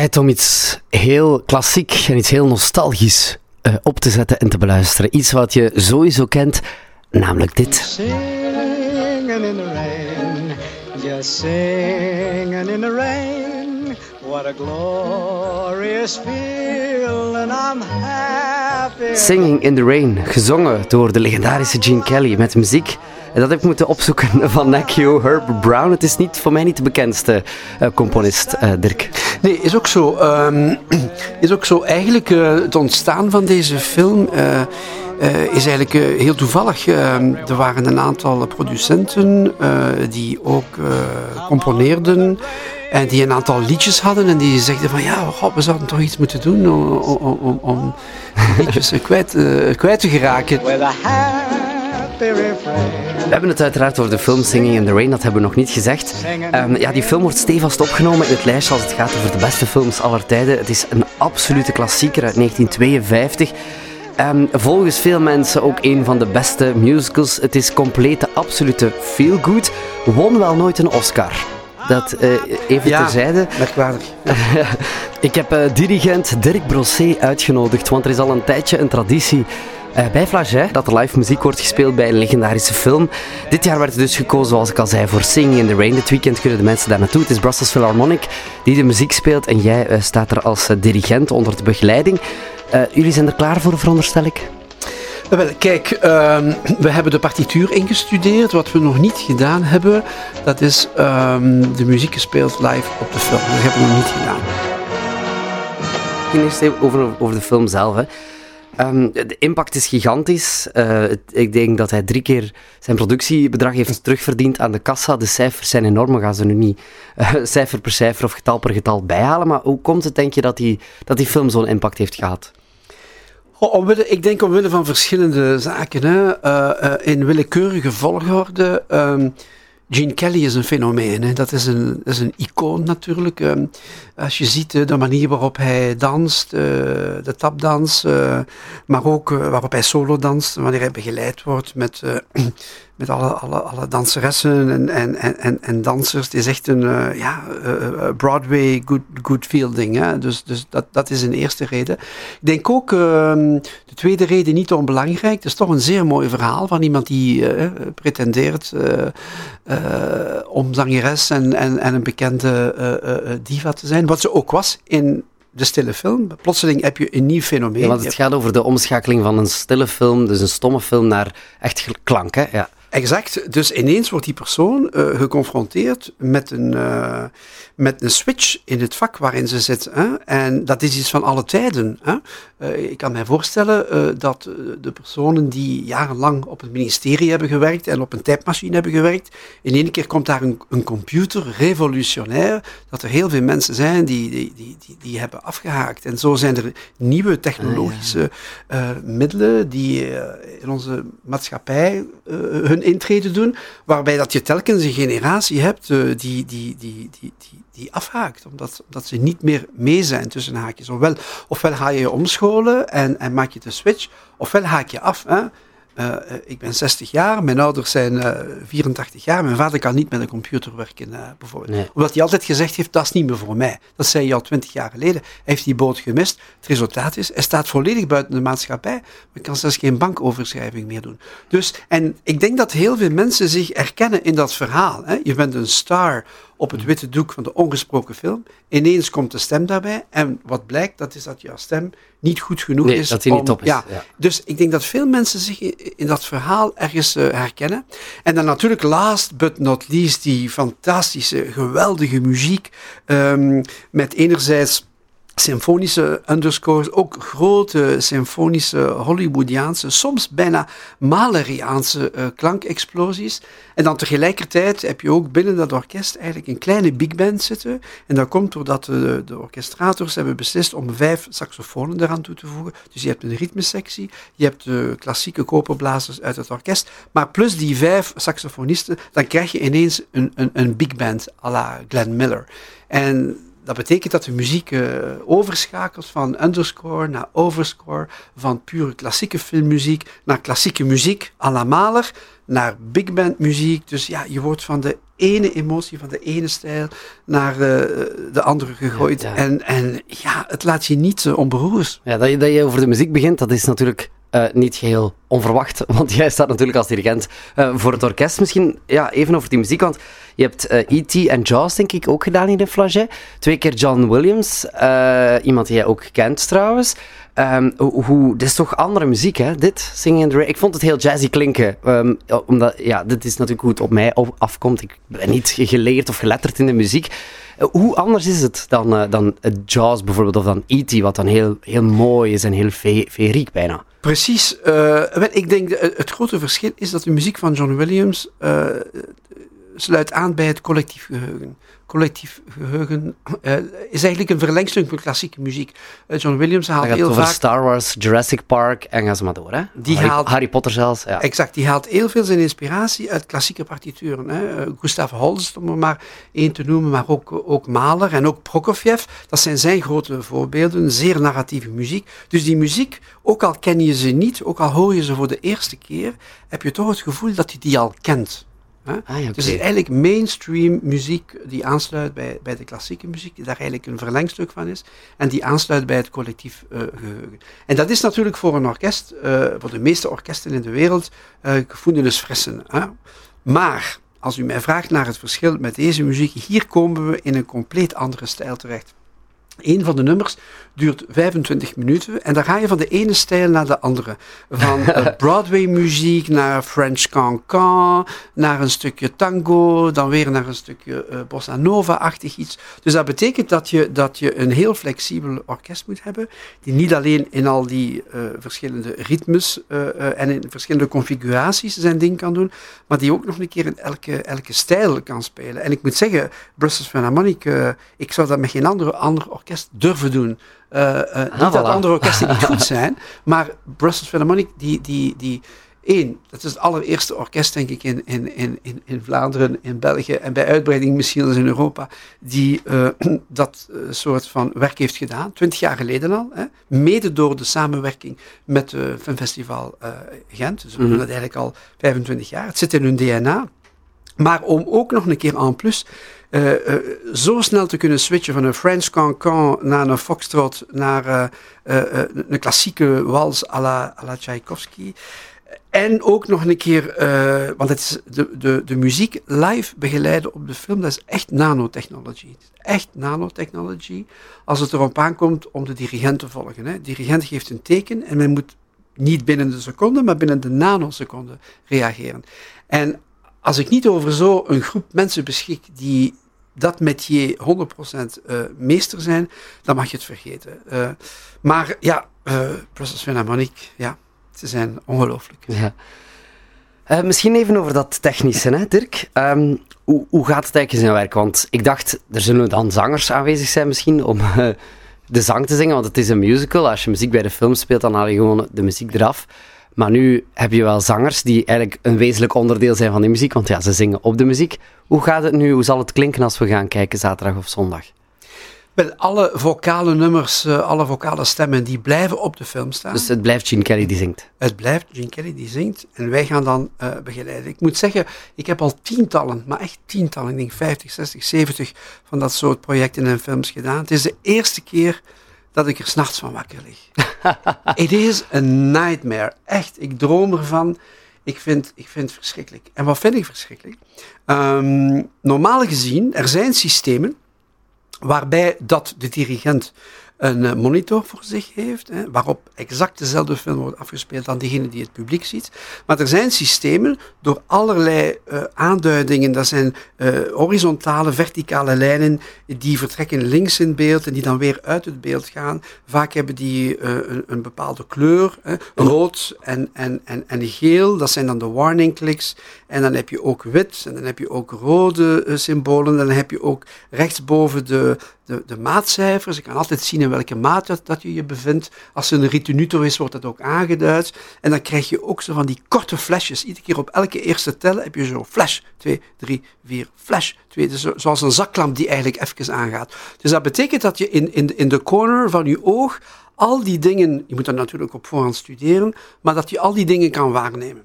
Tijd om iets heel klassiek en iets heel nostalgisch uh, op te zetten en te beluisteren. Iets wat je sowieso kent, namelijk dit. Singing in the rain, just singing in the rain. What a glorious feeling, I'm happy. Singing in the Rain, gezongen door de legendarische Gene Kelly met muziek en dat heb ik moeten opzoeken van Nakio Herb Brown. Het is niet voor mij niet de bekendste uh, componist, uh, Dirk. Nee, is ook zo. Um, is ook zo. Eigenlijk uh, het ontstaan van deze film is eigenlijk heel toevallig. Ehm, er waren een aantal producenten die ook componeerden. En die een aantal liedjes hadden en die zeiden van ja, we zouden toch iets moeten doen om, om, om, om liedjes kwijt, kwijt te geraken. We hebben het uiteraard over de film Singing in the Rain, dat hebben we nog niet gezegd. Um, ja, die film wordt stevast opgenomen in het lijstje als het gaat over de beste films aller tijden. Het is een absolute klassieker uit 1952. Um, volgens veel mensen ook een van de beste musicals. Het is complete, absolute feel-good. Won wel nooit een Oscar. Dat uh, even ja, terzijde. merkwaardig. Ik heb uh, dirigent Dirk Brosset uitgenodigd, want er is al een tijdje een traditie bij Flaget, dat er live muziek wordt gespeeld bij een legendarische film. Dit jaar werd er dus gekozen, zoals ik al zei, voor Singing in the Rain. Dit weekend kunnen de mensen daar naartoe. Het is Brussels Philharmonic die de muziek speelt en jij uh, staat er als uh, dirigent onder de begeleiding. jullie zijn er klaar voor, veronderstel ik? Wel, kijk, ehm, we hebben de partituur ingestudeerd. Wat we nog niet gedaan hebben, dat is um, de muziek gespeeld live op de film. Dat hebben we nog niet gedaan. Eerst even over, over de film zelf. Hè. Um, de impact is gigantisch. Uh, ik denk dat hij drie keer zijn productiebedrag heeft terugverdiend aan de kassa. De cijfers zijn enorm. We gaan ze nu niet uh, cijfer per cijfer of getal per getal bijhalen. Maar hoe komt het, denk je, dat die, dat die film zo'n impact heeft gehad? Ik denk omwille van verschillende zaken. Hè. Uh, in willekeurige volgorde. Um, Gene Kelly is een fenomeen. Dat, is een, is een icoon natuurlijk. Ehm, als je ziet de manier waarop hij danst, uh, de tapdans, uh, maar ook uh, waarop hij solo danst, wanneer hij begeleid wordt met met alle, alle, alle danseressen en, en, en, en dansers. Het is echt een uh, ja, uh, Broadway good, good feel ding. Hè? Dus, dus dat, dat is een eerste reden. Ik denk ook, uh, de tweede reden niet onbelangrijk, het is toch een zeer mooi verhaal van iemand die pretendeert om zangeres en, en, en een bekende diva te zijn. Wat ze ook was in de stille film. Plotseling heb je een nieuw fenomeen. Want het gaat over de omschakeling van een stille film, dus een stomme film, naar echt klank. Hè? Ja. Exact. Dus ineens wordt die persoon uh, geconfronteerd met een, uh, met een switch in het vak waarin ze zit. Hè? En dat is iets van alle tijden. Hè? Uh, ik kan mij voorstellen dat de personen die jarenlang op het ministerie hebben gewerkt en op een tijdmachine hebben gewerkt, in één keer komt daar een, een computer revolutionair, dat er heel veel mensen zijn die, die, die, die, die hebben afgehaakt. En zo zijn er nieuwe technologische ah, middelen die in onze maatschappij hun intrede doen, waarbij dat je telkens een generatie hebt uh, die, die, die, die, die, die afhaakt, omdat, omdat ze niet meer mee zijn tussen haakjes. Ofwel, ofwel ga je je omscholen en, en maak je de switch, ofwel haak je af. Hè. Uh, ik ben 60 jaar, mijn ouders zijn uh, 84 jaar. Mijn vader kan niet met een computer werken, uh, bijvoorbeeld. Nee. Omdat hij altijd gezegd heeft, dat is niet meer voor mij. Dat zei hij al 20 jaar geleden. Hij heeft die boot gemist. Het resultaat is, hij staat volledig buiten de maatschappij, maar kan zelfs geen bankoverschrijving meer doen. Dus, en ik denk dat heel veel mensen zich herkennen in dat verhaal. Hè. Je bent een star op het witte doek van de ongesproken film. Ineens komt de stem daarbij. En wat blijkt, dat is dat jouw stem niet goed genoeg nee, is. Dat hij niet top is. Ja, Dus ik denk dat veel mensen zich in, dat verhaal ergens uh, herkennen. En dan natuurlijk, last but not least, die fantastische, geweldige muziek. Um, met enerzijds symfonische underscores, ook grote symfonische Hollywoodiaanse, soms bijna Maleriaanse uh, klankexplosies. En dan tegelijkertijd heb je ook binnen dat orkest eigenlijk een kleine big band zitten. En dat komt doordat de, de orchestrators hebben beslist om vijf saxofonen eraan toe te voegen. Dus je hebt een ritmesectie, je hebt de klassieke koperblazers uit het orkest, maar plus die vijf saxofonisten, dan krijg je ineens een, een, een big band à la Glenn Miller. En dat betekent dat de muziek uh, overschakelt van underscore naar overscore, van pure klassieke filmmuziek naar klassieke muziek à la Mahler, naar big band muziek. Dus ja, je wordt van de ene emotie, van de ene stijl naar de, de andere gegooid. En, en ja, het laat je niet uh, onberoerd. Ja, dat je, dat je over de muziek begint, dat is natuurlijk uh, niet geheel onverwacht, want jij staat natuurlijk als dirigent uh, voor het orkest. Misschien ja, even over die muziek, want je hebt uh, E.T. en Jaws denk ik ook gedaan in de Flaget. Twee keer John Williams, iemand die jij ook kent trouwens. Um, hoe, dit is toch andere muziek, hè? Dit, Singing in the Rain. Ik vond het heel jazzy klinken. Um, omdat, ja, dit is natuurlijk hoe het op mij afkomt. Ik ben niet geleerd of geletterd in de muziek. Uh, hoe anders is het dan, uh, dan jazz bijvoorbeeld, of dan E.T., wat dan heel, heel mooi is en heel feeriek bijna? Precies. Ik denk het grote verschil is dat de muziek van John Williams sluit aan bij het collectief geheugen collectief geheugen uh, is eigenlijk een verlengstuk van klassieke muziek. Uh, John Williams haalt heel over vaak... Star Wars, Jurassic Park en ga maar door. Hè? Die Harry, haalt, Harry Potter zelfs. Ja. Exact, die haalt heel veel zijn inspiratie uit klassieke partituren. Hè? Uh, Gustav Holst, om er maar één te noemen, maar ook, ook Mahler en ook Prokofjev. Dat zijn zijn grote voorbeelden, zeer narratieve muziek. Dus die muziek, ook al ken je ze niet, ook al hoor je ze voor de eerste keer, heb je toch het gevoel dat je die al kent. Ah, ja, Dus het is eigenlijk mainstream muziek die aansluit bij, bij de klassieke muziek, die daar eigenlijk een verlengstuk van is, en die aansluit bij het collectief uh, geheugen. En dat is natuurlijk voor een orkest, uh, voor de meeste orkesten in de wereld, uh, gevoelens fressen. Hè? Maar als u mij vraagt naar het verschil met deze muziek, hier komen we in een compleet andere stijl terecht. Een van de nummers duurt 25 minuten en dan ga je van de ene stijl naar de andere. Van uh, Broadway muziek naar French cancan, naar een stukje tango, dan weer naar een stukje uh, bossa nova-achtig iets. Dus dat betekent dat je, dat je een heel flexibel orkest moet hebben, die niet alleen in al die uh, verschillende ritmes en in verschillende configuraties zijn ding kan doen, maar die ook nog een keer in elke, elke stijl kan spelen. En ik moet zeggen, Brussels Philharmonic, ik zou dat met geen andere, ander orkest durven doen. Uh, uh, ah, niet dat andere orkesten niet goed zijn, maar Brussels Philharmonic, die, die, die één, dat is het allereerste orkest, denk ik, in, in, in, in Vlaanderen, in België en bij uitbreiding misschien zelfs in Europa, die uh, dat soort van werk heeft gedaan, twintig jaar geleden al, hè, mede door de samenwerking met het Filmfestival Gent. Dus we doen mhm. dat eigenlijk al 25 jaar. Het zit in hun DNA. Maar om ook nog een keer en plus uh, uh, zo snel te kunnen switchen van een French cancan naar een foxtrot, naar uh, een klassieke wals à la, Tchaikovsky. En ook nog een keer, want het is de, de, de muziek live begeleiden op de film, dat is echt nanotechnology. Echt nanotechnology. Als het erop aankomt om de dirigent te volgen. Hè. De dirigent geeft een teken en men moet niet binnen de seconde, maar binnen de nanoseconde reageren. En als ik niet over zo'n groep mensen beschik die dat met je 100% uh, meester zijn, dan mag je het vergeten. Uh, maar ja, uh, Brussels Philharmonic, ja, ze zijn ongelooflijk. Ja. Misschien even over dat technische, hè, Dirk. Um, hoe, hoe, gaat het eigenlijk in zijn werk? Want ik dacht, er zullen dan zangers aanwezig zijn misschien om de zang te zingen, want het is een musical. Als je muziek bij de film speelt, dan haal je gewoon de muziek eraf. Maar nu heb je wel zangers die eigenlijk een wezenlijk onderdeel zijn van die muziek, want ja, ze zingen op de muziek. Hoe gaat het nu? Hoe zal het klinken als we gaan kijken zaterdag of zondag? Wel, alle vocale nummers, uh, alle vocale stemmen, die blijven op de film staan. Dus het blijft Gene Kelly die zingt? Het blijft Gene Kelly die zingt en wij gaan dan uh, begeleiden. Ik moet zeggen, ik heb al tientallen, maar echt tientallen, ik denk 50, 60, 70 van dat soort projecten en films gedaan. Het is de eerste keer dat ik er s'nachts van wakker lig. Het is een nightmare. Echt, ik droom ervan. Ik vind, ik vind het verschrikkelijk. En wat vind ik verschrikkelijk? Um, normaal gezien, er zijn systemen waarbij dat de dirigent een eh, monitor voor zich heeft, hè, waarop exact dezelfde film wordt afgespeeld dan degene die het publiek ziet. Maar er zijn systemen door allerlei uh, aanduidingen, dat zijn uh, horizontale, verticale lijnen die vertrekken links in beeld en die dan weer uit het beeld gaan. Vaak hebben die een, een, bepaalde kleur, hè, rood en, en, en, en geel, dat zijn dan de warning clicks. En dan heb je ook wit en dan heb je ook rode symbolen en dan heb je ook rechtsboven de, de, de maatcijfers. Ik kan altijd zien welke maat dat, je je bevindt. Als er een ritenuto is, wordt dat ook aangeduid. En dan krijg je ook zo van die korte flesjes. Iedere keer op elke eerste tel heb je zo flash, 2, 3, 4, flash, 2. Dus zoals een zaklamp die eigenlijk even aangaat. Dus dat betekent dat je in, in, in de corner van je oog al die dingen, je moet dat natuurlijk op voorhand studeren, maar dat je al die dingen kan waarnemen.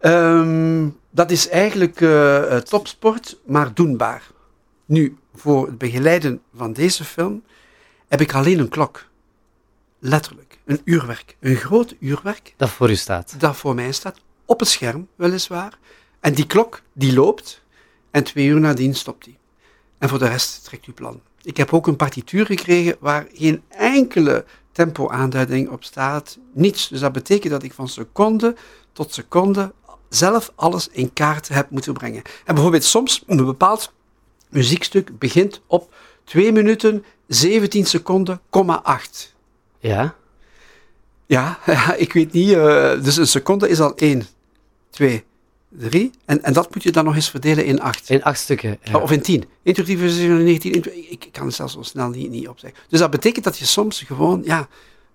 Um, dat is eigenlijk uh, topsport, maar doenbaar. Nu, voor het begeleiden van deze film heb ik alleen een klok. Letterlijk. Een uurwerk. Een groot uurwerk. Dat voor u staat. Dat voor mij staat. Op het scherm, weliswaar. En die klok, die loopt. En twee uur nadien stopt die. En voor de rest trekt u plan. Ik heb ook een partituur gekregen waar geen enkele tempo-aanduiding op staat. Niets. Dus dat betekent dat ik van seconde tot seconde zelf alles in kaart heb moeten brengen. En bijvoorbeeld soms een bepaald muziekstuk begint op 2 minuten 17 seconden, 8. Ja? Ja, ik weet niet. Uh, dus een seconde is al 1, 2, 3. En, en dat moet je dan nog eens verdelen in 8. In 8 stukken. Ja. Of in 10. 1, 2, 3, 4, 5, 6, 7, 19. Ik kan het zelfs zo snel niet, niet opzeggen. Dus dat betekent dat je soms gewoon, ja,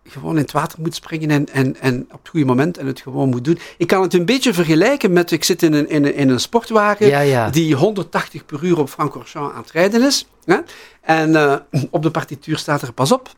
gewoon in het water moet springen en, en, en op het goede moment en het gewoon moet doen. Ik kan het een beetje vergelijken met, ik zit in een, in een, in een sportwagen die 180 per uur op Francorchamps aan het rijden is. Hè? En uh, op de partituur staat er, pas op,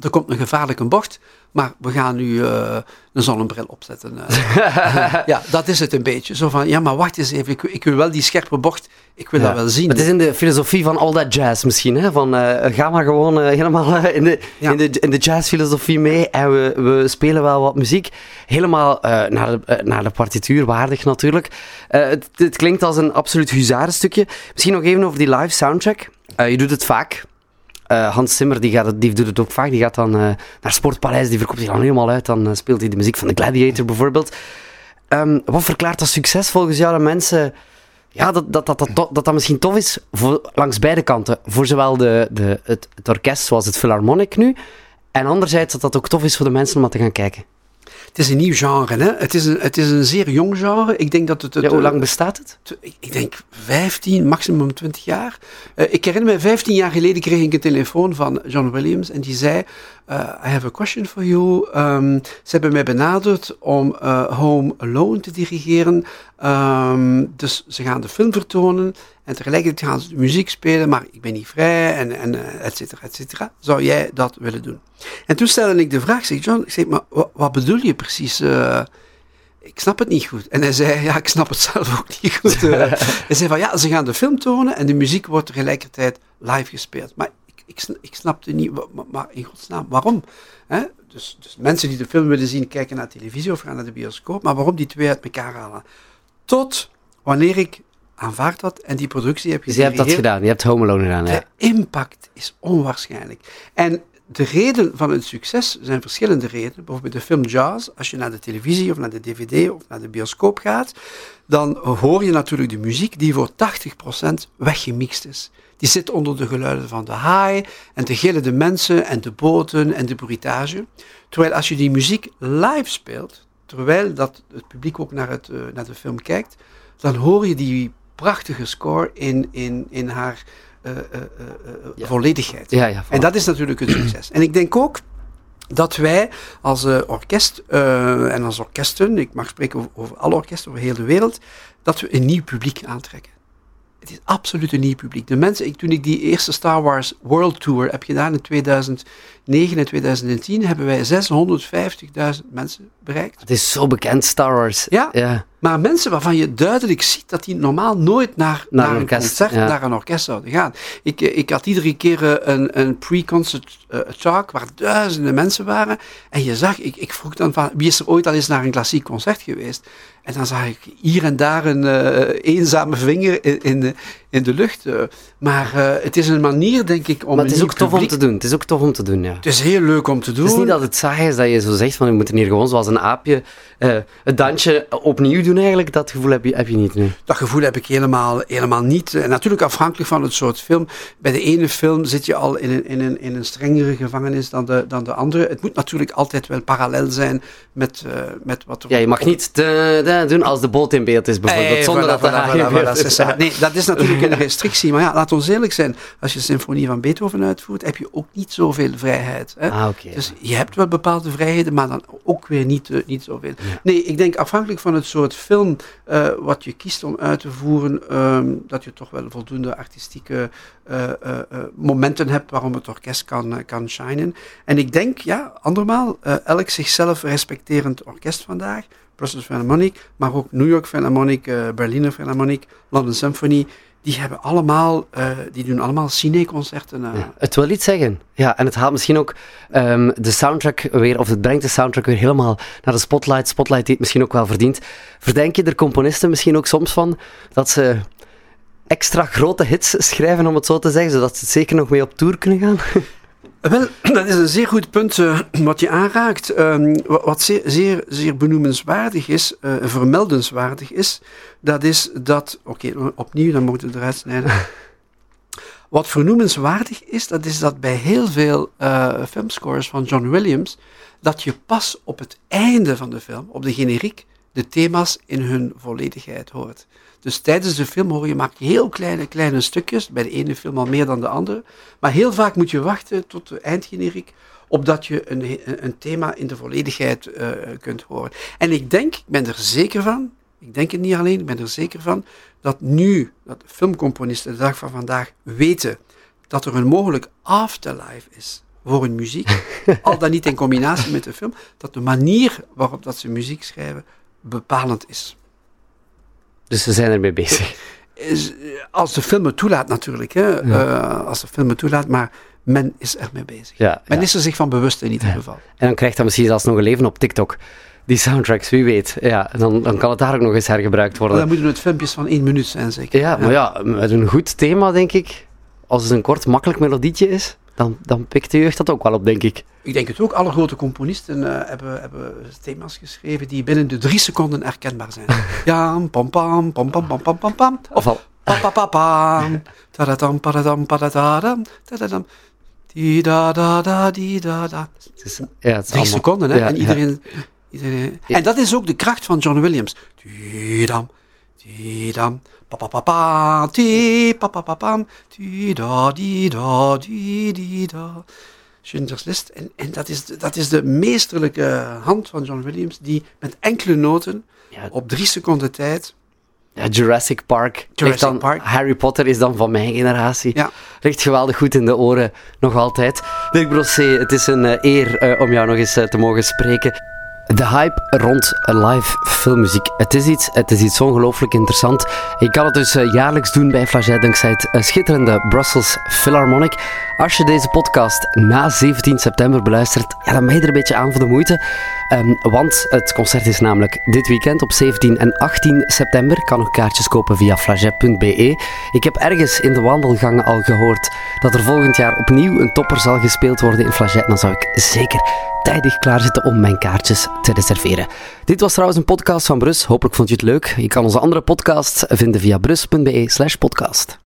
er komt een gevaarlijke bocht, maar we gaan nu uh, een zonnebril opzetten. Uh, ja, dat is het een beetje. Zo van, ja, maar wacht eens even, ik, ik wil wel die scherpe bocht, ik wil ja. dat wel zien. Het is in de filosofie van all that jazz misschien, hè? van uh, ga maar gewoon helemaal in de, ja. in de, in de jazzfilosofie mee en we, we spelen wel wat muziek. Helemaal naar, de, naar de partituur waardig natuurlijk. Het, het, klinkt als een absoluut huzarenstukje. Misschien nog even over die live soundtrack. je doet het vaak. Uh, Hans Zimmer die gaat die doet het ook vaak. Die gaat dan uh, naar Sportpaleis, die verkoopt zich dan helemaal uit. Dan uh, speelt hij de muziek van de Gladiator bijvoorbeeld. Um, wat verklaart dat succes volgens jou de mensen? Ja, dat dat, dat, dat, dat, dat misschien tof is voor, langs beide kanten. Voor zowel de, de, het, het orkest zoals het Philharmonic nu. En anderzijds dat dat ook tof is voor de mensen om dat te gaan kijken. Het is een nieuw genre. Hè? Het, is een, het is een zeer jong genre. Ik denk dat het, het ja, hoe lang bestaat het? Ik denk 15, maximum 20 jaar. Uh, ik herinner me, 15 jaar geleden kreeg ik een telefoon van John Williams en die zei: uh, I have a question for you. Um, ze hebben mij benaderd om uh, Home Alone te dirigeren. Um, dus ze gaan de film vertonen en tegelijkertijd gaan ze muziek spelen, maar ik ben niet vrij en, en et cetera, et cetera. Zou jij dat willen doen? En toen stelde ik de vraag, zeg John, ik zeg, maar wat, wat bedoel je precies? Uh, ik snap het niet goed. En hij zei, ja, ik snap het zelf ook niet goed. hij zei van, ja, ze gaan de film tonen en de muziek wordt tegelijkertijd live gespeeld. Maar ik, ik, ik snapte niet, maar, maar in godsnaam, waarom? Hè? Dus, dus mensen die de film willen zien, kijken naar televisie of gaan naar de bioscoop. Maar waarom die twee uit elkaar halen? Tot wanneer ik aanvaard dat en die productie heb je Dus je hebt dat gedaan, je hebt Home Alone gedaan, ja. De impact is onwaarschijnlijk. En de reden van het succes zijn verschillende redenen. Bijvoorbeeld de film Jazz, als je naar de televisie of naar de dvd of naar de bioscoop gaat, dan hoor je natuurlijk de muziek die voor 80% weggemixt is. Die zit onder de geluiden van de haai en de gillende mensen en de boten en de bruitage. Terwijl als je die muziek live speelt, terwijl dat het publiek ook naar, het, uh, naar de film kijkt, dan hoor je die prachtige score in, in, in haar uh, uh, ja. volledigheid. Ja, ja, en dat is natuurlijk een succes. En ik denk ook dat wij als orkest en als orkesten, ik mag spreken over, over alle orkesten over heel de wereld, dat we een nieuw publiek aantrekken. Het is absoluut een nieuw publiek. De mensen, ik, toen ik die eerste Star Wars World Tour heb gedaan in 2009 en 2010, hebben wij 650.000 mensen bereikt. Het is zo bekend, Star Wars. Ja, ja, maar mensen waarvan je duidelijk ziet dat die normaal nooit naar, naar, naar een orkest, concert, ja. naar een orkest zouden gaan. Ik, ik had iedere keer een, een pre-concert uh, talk waar duizenden mensen waren. En je zag, ik, ik vroeg dan van, wie is er ooit al eens naar een klassiek concert geweest? En dan zag ik hier en daar een uh, eenzame vinger in, in, de, in de lucht. Uh, maar het is een manier, denk ik, om. Maar het is ook tof om te doen. Het is ook tof om te doen, ja. Het is heel leuk om te doen. Het is niet dat het saai is dat je zo zegt van we moeten hier gewoon zoals een aapje het dansje opnieuw doen, eigenlijk. Dat gevoel heb je, heb je niet nu. Dat gevoel heb ik helemaal, helemaal niet. En natuurlijk afhankelijk van het soort film. Bij de ene film zit je al in een, in een, in een gevangenis dan de, dan de andere. Het moet natuurlijk altijd wel parallel zijn met, met wat er. Ja, je mag niet. De, de, doen als de boot in beeld is, bijvoorbeeld. Hey, zonder voilà, dat voilà, voilà, voilà, Nee, dat is natuurlijk geen restrictie. Maar ja, laat ons eerlijk zijn. Als je de symfonie van Beethoven uitvoert, heb je ook niet zoveel vrijheid. Hè? Ah, oké. Dus je hebt wel bepaalde vrijheden, maar dan ook weer niet, eh, niet zoveel. Nee, ik denk afhankelijk van het soort film eh, wat je kiest om uit te voeren, ehm, dat je toch wel voldoende artistieke eh, eh, eh, momenten hebt waarom het orkest kan, eh, En ik denk, ja, andermaal, eh, elk zichzelf respecterend orkest vandaag, Brussels Philharmonic, maar ook New York Philharmonic, eh, Berliner Philharmonic, London Symphony, die hebben allemaal, eh, die doen allemaal cineconcerten. eh. Ja, het wil iets zeggen. Ja, en het haalt misschien ook ehm, de soundtrack weer, of het brengt de soundtrack weer helemaal naar de spotlight. Spotlight die het misschien ook wel verdient. Verdenk je er componisten misschien ook soms van dat ze extra grote hits schrijven, om het zo te zeggen, zodat ze zeker nog mee op tour kunnen gaan? Wel, dat is een zeer goed punt eh, wat je aanraakt. Ehm, wa- wat zeer, zeer, zeer benoemenswaardig is, eh, vermeldenswaardig is, dat is dat... Oké, opnieuw, dan moet het eruit snijden. Wat vernoemenswaardig is, dat is dat bij heel veel eh, filmscores van John Williams, dat je pas op het einde van de film, op de generiek, de thema's in hun volledigheid hoort. Dus tijdens de film hoor je maar heel kleine, kleine stukjes, bij de ene film al meer dan de andere, maar heel vaak moet je wachten tot de eindgeneriek, opdat je een, een, thema in de volledigheid eh, kunt horen. En ik denk, ik ben er zeker van, ik denk het niet alleen, ik ben er zeker van, dat nu, dat filmcomponisten de dag van vandaag weten dat er een mogelijk afterlife is voor hun muziek, al dan niet in combinatie met de film, dat de manier waarop dat ze muziek schrijven bepalend is. Dus ze zijn ermee bezig. is als de film het toelaat natuurlijk, hè, eh, als de film het toelaat, maar men is er mee bezig. Ja, Men ja. is er zich van bewust in ieder geval. En dan krijgt dat misschien zelfs nog een leven op TikTok. Die soundtracks, wie weet. Ja, dan, dan kan het daar ook nog eens hergebruikt Maar worden. dan moeten het filmpjes van één minuut zijn, zeker. Ja, maar ja, met een goed thema, denk ik. Als het een kort, makkelijk melodietje is, dan, dan pikt de jeugd dat ook wel op, denk ik. Ik denk het ook. Alle grote componisten eh, hebben, hebben thema's geschreven die binnen de drie seconden herkenbaar zijn. Ja, pam pam, pam pam pam pam pam pam. Of al, pa pa pa pam, tadadam padadam padadadam, tadadam, di da da da di da da. het is, ja, het is Drie allemaal- seconden, hè? Ja, en ja. iedereen. En dat is ook de kracht van John Williams. Tidam, tidam, pa pa pa pa, ti, pa pa pa pam, ti da di da di di da. Schindler's List. En, en dat, is, de- dat is de meesterlijke hand van John Williams, die met enkele noten Ja, op drie seconden tijd... ja, Jurassic Park. Jurassic dan, Park. Harry Potter is dan van mijn generatie. Ja. Ligt geweldig goed in de oren, nog altijd. Dirk Brossé, het is een eh, eer eh, om jou nog eens eh, te mogen spreken. De hype rond live filmmuziek. Het is iets, het is iets ongelooflijk interessant. Je kan het dus eh, jaarlijks doen bij Flaget dankzij het schitterende Brussels Philharmonic. Als je deze podcast na 17 september beluistert, ja, dan ben je er een beetje aan voor de moeite. Ehm, want het concert is namelijk dit weekend op 17 en 18 september. Kan nog kaartjes kopen via flaget.be. Ik heb ergens in de wandelgangen al gehoord dat er volgend jaar opnieuw een topper zal gespeeld worden in Flaget. Dan zou ik zeker tijdig klaarzitten om mijn kaartjes te reserveren. Dit was trouwens een podcast van Brus. Hopelijk vond je het leuk. Je kan onze andere podcasts vinden via brus.be slash podcast.